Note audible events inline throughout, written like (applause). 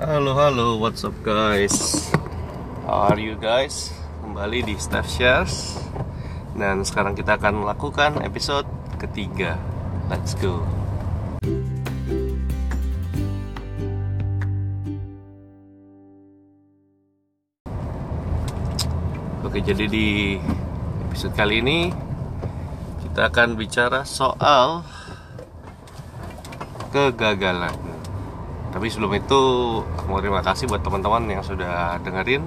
Halo halo, what's up guys? How are you guys? Kembali di Staff Shares Dan sekarang kita akan melakukan episode ketiga Let's go Oke jadi di episode kali ini Kita akan bicara soal Kegagalan tapi sebelum itu mau terima kasih buat teman-teman yang sudah dengerin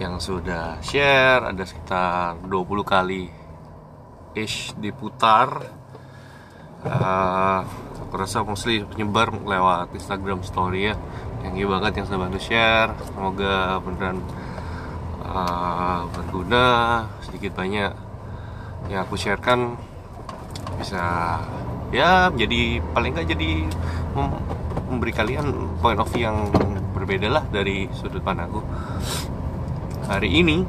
yang sudah share ada sekitar 20 kali ish diputar. Uh, aku rasa mostly penyebar lewat Instagram story ya. Yang banget yang sudah bantu share. Semoga beneran uh, berguna. Sedikit banyak yang aku sharekan bisa ya jadi paling nggak jadi memberi kalian point of view yang berbeda lah dari sudut pandangku hari ini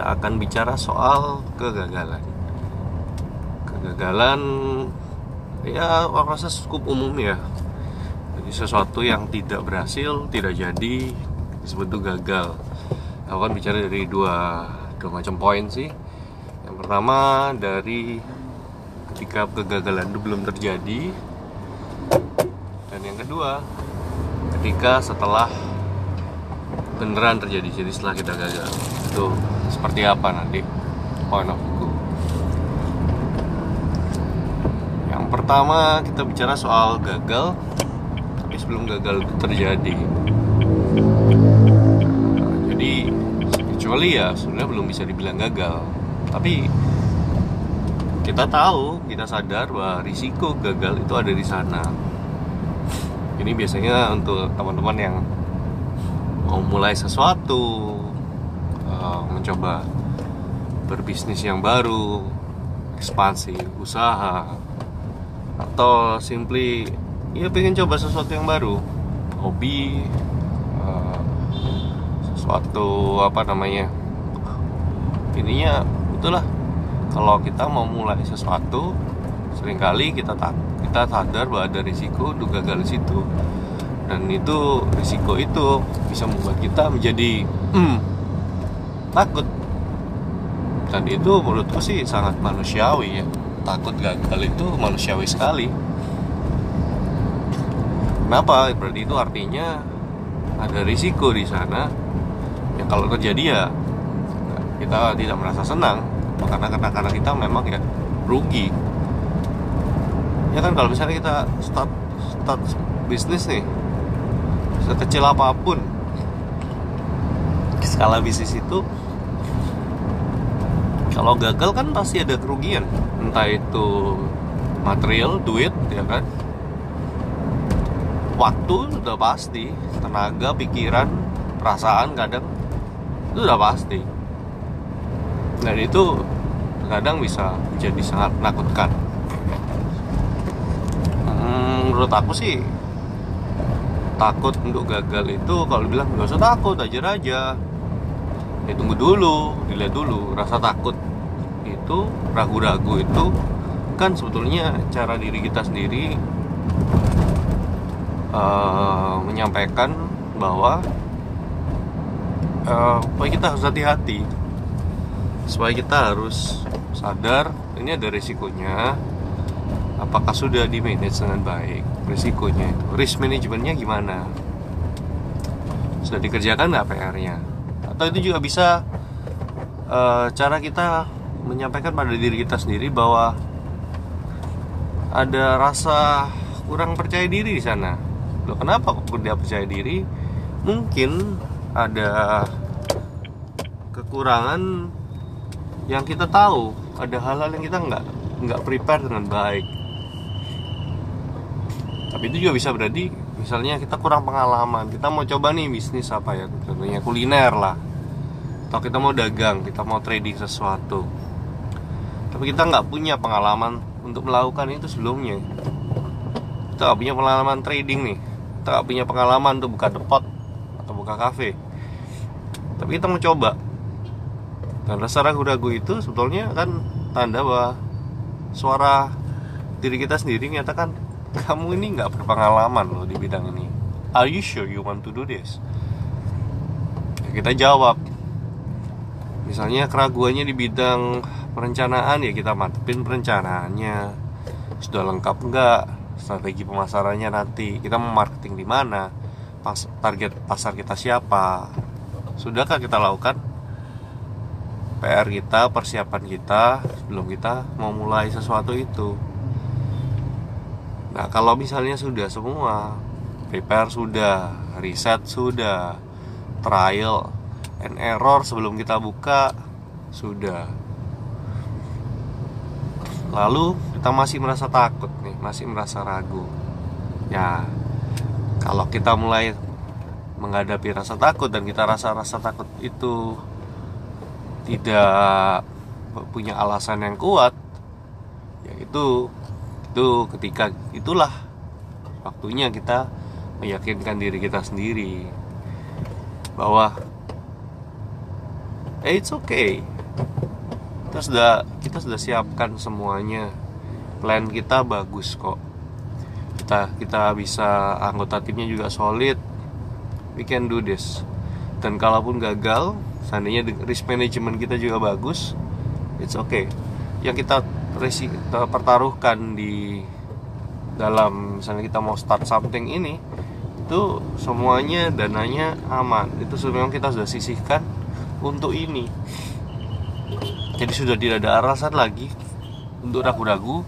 kita akan bicara soal kegagalan. Kegagalan ya aku rasa cukup umum ya. Jadi sesuatu yang tidak berhasil tidak jadi disebut itu gagal. Aku akan bicara dari dua dua macam poin sih. Yang pertama dari ketika kegagalan itu belum terjadi kedua. Ketika setelah beneran terjadi jadi setelah kita gagal. Itu seperti apa nanti? Point of view yang pertama kita bicara soal gagal. Tapi sebelum gagal itu terjadi. Nah, jadi kecuali ya sebenarnya belum bisa dibilang gagal. Tapi kita tahu kita sadar bahwa risiko gagal itu ada di sana ini biasanya untuk teman-teman yang mau mulai sesuatu uh, mencoba berbisnis yang baru ekspansi usaha atau simply ya pengen coba sesuatu yang baru hobi uh, sesuatu apa namanya. Ininya itulah kalau kita mau mulai sesuatu sering kali kita tak kita sadar bahwa ada risiko untuk gagal di situ. Dan itu risiko itu bisa membuat kita menjadi hmm, takut. Dan itu menurutku sih sangat manusiawi ya. Takut gagal itu manusiawi sekali. Kenapa? Berarti itu artinya ada risiko di sana. Yang kalau terjadi ya kita tidak merasa senang. Karena karena karena kita memang ya rugi ya kan kalau misalnya kita start start bisnis nih sekecil apa pun skala bisnis itu kalau gagal kan pasti ada kerugian. Entah itu material duit ya kan? Waktu sudah pasti tenaga pikiran perasaan kadang itu udah pasti. Dan itu kadang bisa jadi sangat menakutkan menurut aku sih takut untuk gagal itu kalau bilang nggak usah takut aja aja. Ya tunggu dulu dilihat dulu. Rasa takut itu ragu-ragu itu kan sebetulnya cara diri kita sendiri uh, menyampaikan bahwa uh, kita harus hati-hati. Supaya kita harus sadar ini ada risikonya apakah sudah di manage dengan baik? Risikonya itu risk manajemennya gimana? Sudah dikerjakan nggak PR-nya atau itu juga bisa uh, cara kita menyampaikan pada diri kita sendiri bahwa ada rasa kurang percaya diri di sana. Loh kenapa kok tidak percaya diri? Mungkin ada kekurangan yang kita tahu ada hal-hal yang kita nggak nggak prepare dengan baik tapi itu juga bisa berarti misalnya kita kurang pengalaman kita mau coba nih bisnis apa ya contohnya kuliner lah. Atau kita mau dagang kita mau trading sesuatu. Tapi kita nggak punya pengalaman untuk melakukan itu sebelumnya. Kita nggak punya pengalaman trading nih. Kita nggak punya pengalaman untuk buka depot atau buka kafe. Tapi kita mau coba. Dan rasa ragu-ragu itu sebetulnya kan tanda bahwa suara diri kita sendiri menyatakan kamu ini nggak berpengalaman loh di bidang ini. Are you sure you want to do this? Ya, kita jawab. Misalnya keraguannya di bidang perencanaan ya kita mantepin perencanaannya. Sudah lengkap enggak strategi pemasarannya nanti. Kita mau marketing di mana? Pas target pasar kita siapa? Sudahkah kita lakukan? PR kita persiapan kita sebelum kita mau mulai sesuatu itu nah kalau misalnya sudah semua prepare sudah riset sudah trial and error sebelum kita buka sudah. Lalu kita masih merasa takut nih masih merasa ragu. Ya kalau kita mulai menghadapi rasa takut dan kita rasa rasa takut itu tidak punya alasan yang kuat ya itu ketika itulah waktunya kita meyakinkan diri kita sendiri bahwa eh, it's okay. Kita sudah kita sudah siapkan semuanya. Plan kita bagus kok. Kita kita bisa anggota timnya juga solid. We can do this. Dan kalaupun gagal seandainya risk management kita juga bagus it's okay. Yang kita resi kita pertaruhkan di dalam misalnya kita mau start something ini itu semuanya dananya aman. Itu memang kita sudah sisihkan untuk ini. Jadi sudah tidak ada alasan lagi untuk ragu-ragu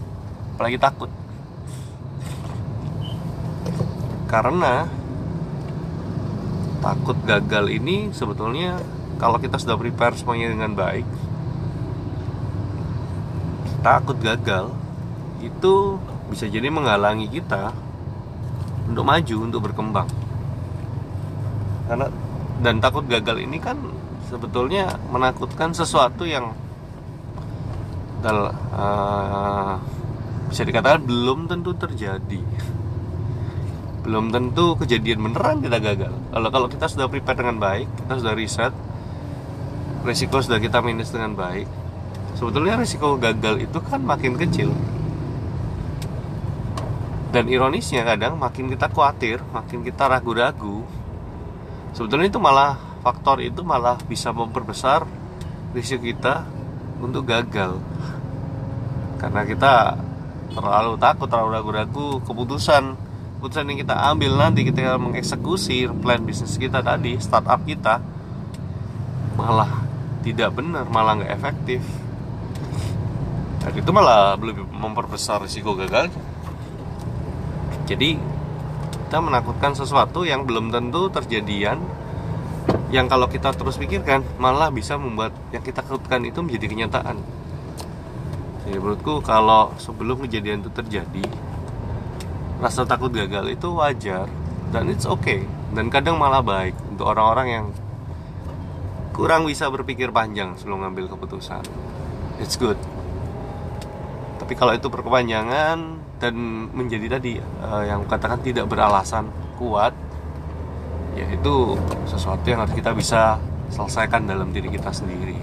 apalagi takut. Karena takut gagal ini sebetulnya kalau kita sudah prepare semuanya dengan baik takut gagal itu bisa jadi menghalangi kita untuk maju untuk berkembang. Karena dan takut gagal ini kan sebetulnya menakutkan sesuatu yang uh, bisa dikatakan belum tentu terjadi. Belum tentu kejadian beneran kita gagal. Kalau kalau kita sudah prepare dengan baik kita sudah riset resiko sudah kita minus dengan baik sebetulnya resiko gagal itu kan makin kecil. Dan ironisnya kadang makin kita khawatir makin kita ragu-ragu sebetulnya itu malah faktor itu malah bisa memperbesar risiko kita untuk gagal. Karena kita terlalu takut terlalu ragu-ragu keputusan keputusan yang kita ambil nanti kita mengeksekusi plan bisnis kita tadi startup kita malah tidak benar malah nggak efektif dan itu malah lebih memperbesar risiko gagal. Jadi kita menakutkan sesuatu yang belum tentu terjadian yang kalau kita terus pikirkan malah bisa membuat yang kita takutkan itu menjadi kenyataan. Jadi menurutku kalau sebelum kejadian itu terjadi rasa takut gagal itu wajar dan it's okay. Dan kadang malah baik untuk orang-orang yang kurang bisa berpikir panjang sebelum ngambil keputusan. It's good tapi kalau itu berkepanjangan dan menjadi tadi uh, yang katakan tidak beralasan kuat ya itu sesuatu yang harus kita bisa selesaikan dalam diri kita sendiri.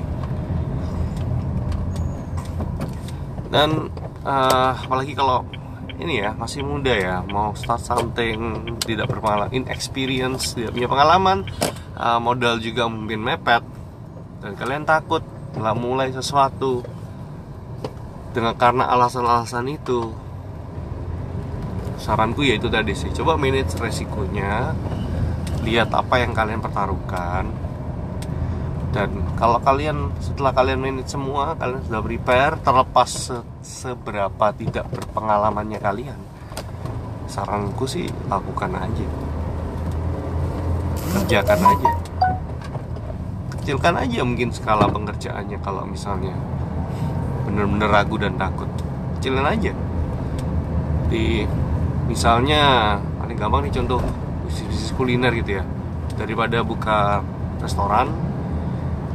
Dan uh, apalagi kalau ini ya masih muda ya mau start something tidak berpengalaman inexperience tidak punya pengalaman uh, modal juga mungkin mepet dan kalian takut nggak mulai sesuatu dengan karena alasan-alasan itu. Saranku ya itu tadi sih. Coba manage resikonya. Lihat apa yang kalian pertaruhkan. Dan kalau kalian setelah kalian manage semua kalian sudah prepare terlepas se seberapa tidak berpengalamannya kalian saranku sih lakukan aja. Kerjakan aja. Kecilkan aja mungkin skala pengerjaannya kalau misalnya bener-bener ragu dan takut. Kecilin aja. Di misalnya paling gampang nih contoh bisnis kuliner gitu ya. Daripada buka restoran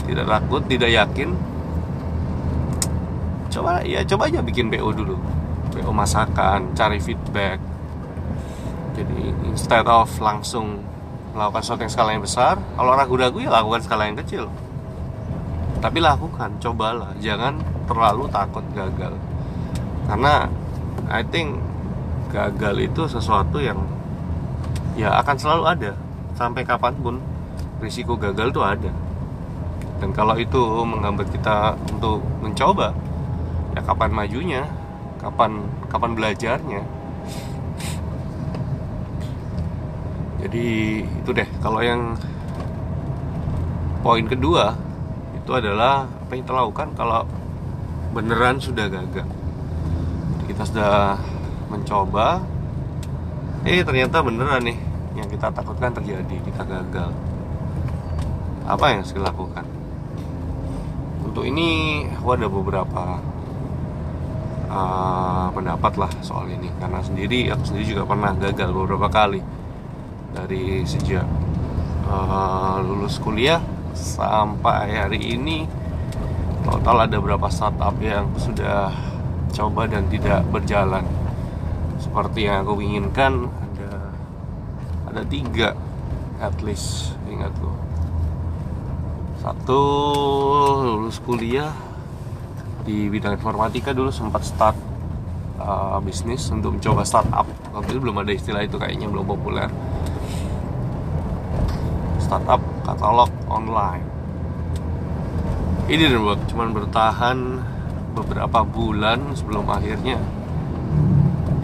tidak takut tidak yakin coba ya coba aja bikin BO dulu. BO masakan cari feedback. Jadi instead of langsung melakukan sesuatu yang skala yang besar kalau ragu-ragu ya lakukan skala yang kecil tapi lakukan cobalah. Jangan terlalu takut gagal. Karena I think gagal itu sesuatu yang ya akan selalu ada. Sampai kapan pun risiko gagal itu ada. Dan kalau itu menghambat kita untuk mencoba ya kapan majunya? Kapan kapan belajarnya? Jadi itu deh. Kalau yang poin kedua itu adalah apa yang kita lakukan kalau beneran sudah gagal kita sudah mencoba eh ternyata beneran nih yang kita takutkan terjadi kita gagal. Apa yang harus dilakukan untuk ini aku ada beberapa uh, pendapat lah soal ini. Karena sendiri aku sendiri juga pernah gagal beberapa kali dari sejak uh, lulus kuliah sampai hari ini total ada berapa startup yang sudah coba dan tidak berjalan? Seperti yang aku inginkan ada ada tiga at least ingatku. Satu lulus kuliah di bidang informatika dulu sempat start uh, bisnis untuk mencoba startup. Itu belum ada istilah itu kayaknya belum populer. Startup katalog online. Ini buat cuman bertahan beberapa bulan sebelum akhirnya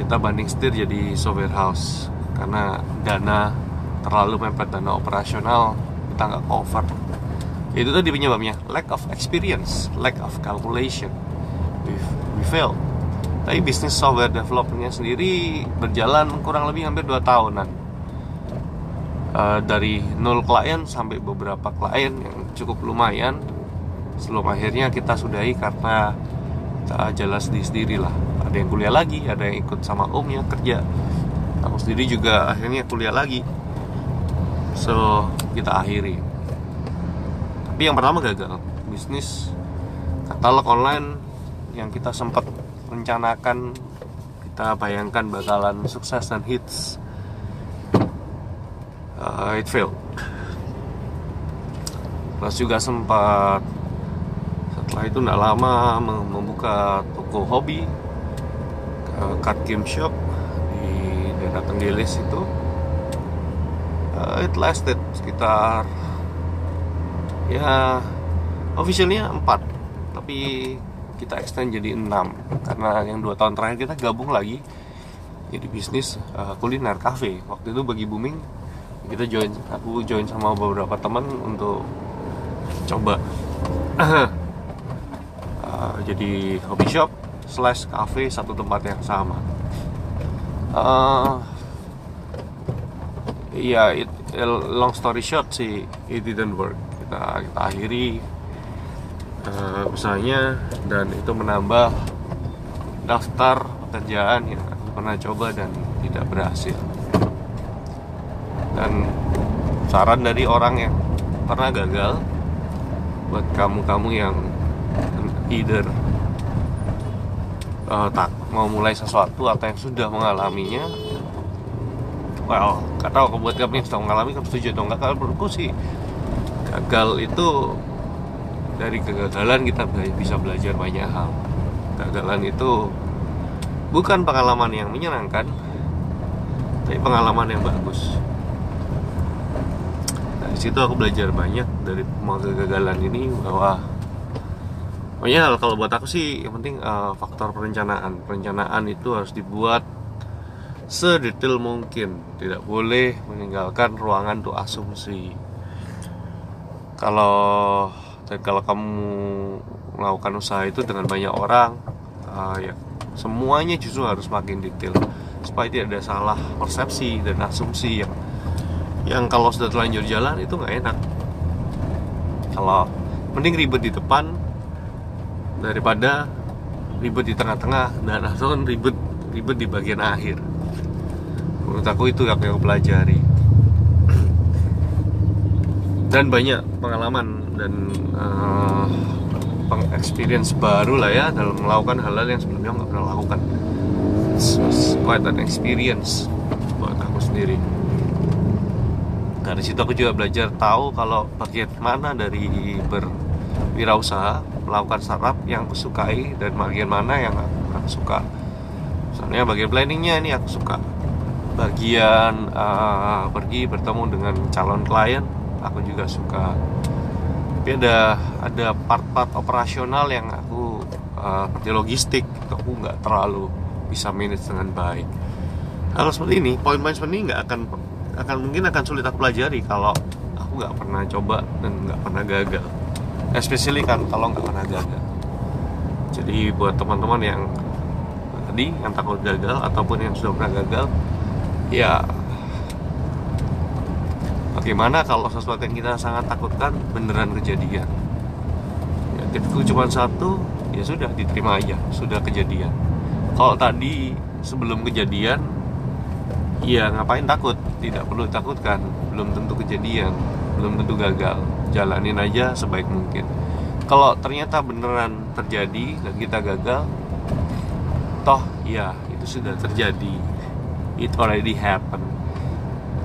kita banding setir jadi software house. Karena dana terlalu mepet dana operasional kita nggak cover. Itu tadi penyebabnya. Lack of experience lack of calculation. We, we fail tapi bisnis software developmentnya sendiri berjalan kurang lebih hampir 2 tahunan uh, dari nol klien sampai beberapa klien yang cukup lumayan sebelum akhirnya kita sudahi karena kita jelas di sendiri lah. Ada yang kuliah lagi ada yang ikut sama omnya kerja. Aku sendiri juga akhirnya kuliah lagi. So kita akhiri. Tapi yang pertama gagal bisnis katalog online yang kita sempat rencanakan kita bayangkan bakalan sukses dan hits uh, it failed. Plus juga sempat setelah itu tidak lama membuka toko hobi uh, card game shop di daerah Tenggelis itu. Uh, it lasted sekitar ya officialnya 4 tapi kita extend jadi 6 karena yang dua tahun terakhir kita gabung lagi jadi bisnis uh, kuliner cafe waktu itu bagi booming kita join aku join sama beberapa teman untuk coba. Uh, (clears throat) jadi coffee shop slash cafe satu tempat yang sama. Uh, ya yeah, long story short sih it didn't work. Kita kita akhiri uh, usahanya dan itu menambah daftar pekerjaan yang aku pernah coba dan tidak berhasil dan saran dari orang yang pernah gagal buat kamu-kamu yang either uh, tak mau mulai sesuatu atau yang sudah mengalaminya well kata buat kamu yang sudah mengalami kamu setuju atau enggak kalau menurutku sih gagal itu dari kegagalan kita bisa belajar banyak hal. Kegagalan itu bukan pengalaman yang menyenangkan tapi pengalaman yang bagus situ aku belajar banyak dari kegagalan ini bahwa Pokoknya kalau buat aku sih yang penting uh, faktor perencanaan. Perencanaan itu harus dibuat sedetail mungkin. Tidak boleh meninggalkan ruangan untuk asumsi kalau kalau kamu melakukan usaha itu dengan banyak orang uh, ya semuanya justru harus makin detail supaya tidak ada salah persepsi dan asumsi yang yang kalau sudah terlanjur jalan itu nggak enak. Kalau mending ribet di depan daripada ribet di tengah-tengah. Dan atau ribet ribet di bagian akhir. Menurut aku itu yang aku pelajari. Dan banyak pengalaman dan uh, experience baru lah ya dalam melakukan hal-hal yang sebelumnya nggak pernah lakukan. It's quite an experience buat aku sendiri dari situ aku juga belajar tahu kalau bagian mana dari berwirausaha melakukan startup yang aku sukai dan bagian mana yang aku, suka. Misalnya bagian planningnya ini aku suka. Bagian uh, pergi bertemu dengan calon klien aku juga suka. Tapi ada ada part-part operasional yang aku uh, seperti logistik aku nggak terlalu bisa manage dengan baik. Kalau seperti ini poin-poin seperti ini nggak akan akan mungkin akan sulit aku pelajari kalau aku nggak pernah coba dan nggak pernah gagal. Especially kan kalau nggak pernah gagal. Jadi buat teman-teman yang tadi yang takut gagal ataupun yang sudah pernah gagal ya bagaimana kalau sesuatu yang kita sangat takutkan beneran kejadian? Ya tipsku cuma satu ya sudah diterima aja sudah kejadian. Kalau tadi sebelum kejadian ya ngapain takut? Tidak perlu takutkan belum tentu kejadian belum tentu gagal. Jalanin aja sebaik mungkin. Kalau ternyata beneran terjadi dan kita gagal toh ya itu sudah terjadi. It already happened.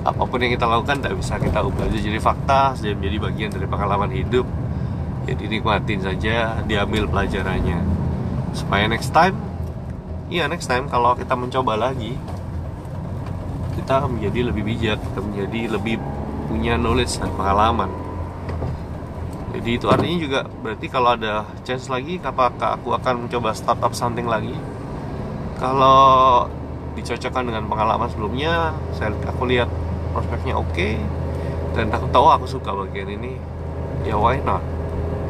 Apa pun yang kita lakukan tidak bisa kita ubah. Jadi fakta sudah menjadi bagian dari pengalaman hidup. Ya dinikmatin saja diambil pelajarannya. Supaya next time iya next time kalau kita mencoba lagi kita menjadi lebih bijak kita menjadi lebih punya knowledge dan pengalaman. Jadi itu artinya juga berarti kalau ada chance lagi apakah aku akan mencoba startup something lagi? Kalau dicocokkan dengan pengalaman sebelumnya saya aku lihat prospeknya oke okay, dan aku tahu aku suka bagian ini ya why not?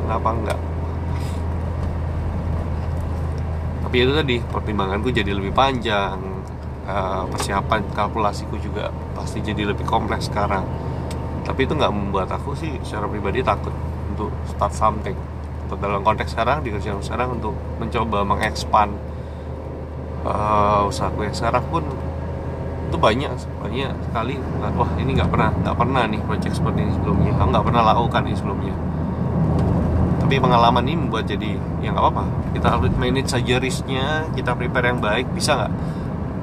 Kenapa enggak? Tapi itu tadi pertimbanganku jadi lebih panjang eh, persiapan kalkulasiku juga pasti jadi lebih kompleks sekarang. Tapi itu nggak membuat aku sih secara pribadi takut untuk start something. Untuk dalam konteks sekarang di kerjaan sekarang untuk mencoba mengekspan uh, usahaku yang sekarang pun itu banyak banyak sekali. Wah ini nggak pernah nggak pernah nih project seperti ini sebelumnya. Aku nggak pernah lakukan ini sebelumnya. Tapi pengalaman ini membuat jadi ya nggak apa-apa. Kita harus manage saja risknya kita prepare yang baik bisa nggak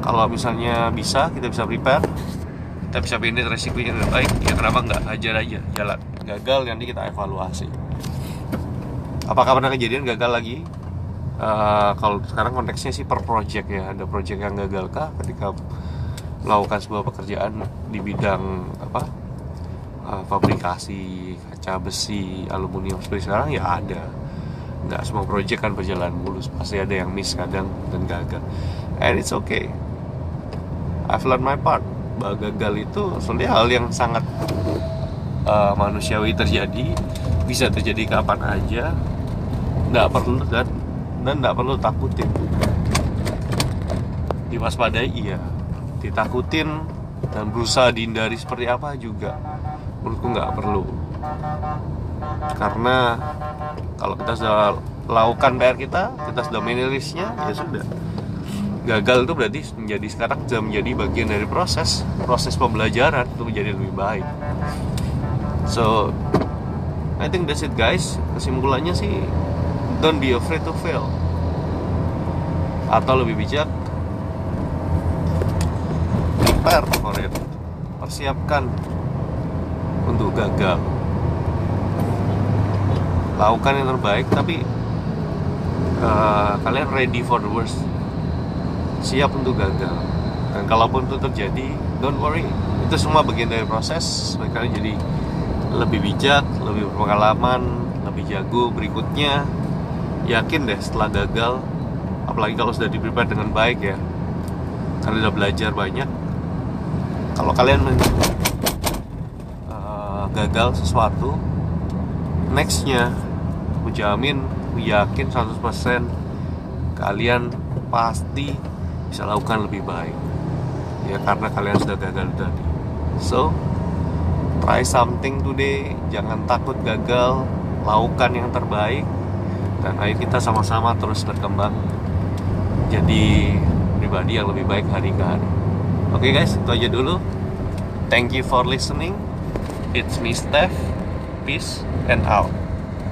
kalau misalnya bisa kita bisa prepare. Kita bisa manage resikonya dengan baik. Ya kenapa nggak? Ajar aja. Jalan. Gagal nanti kita evaluasi. Apakah pernah kejadian gagal lagi. Uh, kalau sekarang konteksnya sih per project ya. Ada project yang gagal kah? Ketika melakukan sebuah pekerjaan di bidang apa uh, fabrikasi kaca besi aluminium seperti sekarang ya ada. Nggak semua project kan berjalan mulus. Pasti ada yang miss kadang dan gagal. And it's okay I've learned my part. Bahwa gagal itu sebenarnya hal yang sangat uh, manusiawi terjadi bisa terjadi kapan aja nggak perlu dan dan nggak perlu takutin. Diwaspadai iya. Ditakutin dan berusaha dihindari seperti apa juga menurutku nggak perlu. Karena kalau kita sudah lakukan PR kita kita sudah risknya ya sudah gagal itu berarti menjadi sekarang sudah menjadi bagian dari proses proses pembelajaran untuk menjadi lebih baik. So I think that's it guys. Kesimpulannya sih don't be afraid to fail. Atau lebih bijak prepare for it. Persiapkan untuk gagal. Lakukan yang terbaik tapi uh, kalian ready for the worst siap untuk gagal. Dan kalaupun itu terjadi don't worry. Itu semua bagian dari proses. Kalian jadi lebih bijak lebih berpengalaman lebih jago berikutnya. Yakin deh setelah gagal apalagi kalau sudah di dengan baik ya. Kalian sudah belajar banyak. Kalau kalian uh, gagal sesuatu nextnya aku jamin aku yakin 100% kalian pasti bisa lakukan lebih baik. Ya karena kalian sudah gagal tadi. So try something today. Jangan takut gagal. Lakukan yang terbaik. Dan ayo kita sama-sama terus berkembang. Jadi pribadi yang lebih baik hari ke hari. Oke okay guys itu aja dulu. Thank you for listening. It's me Steph. Peace and out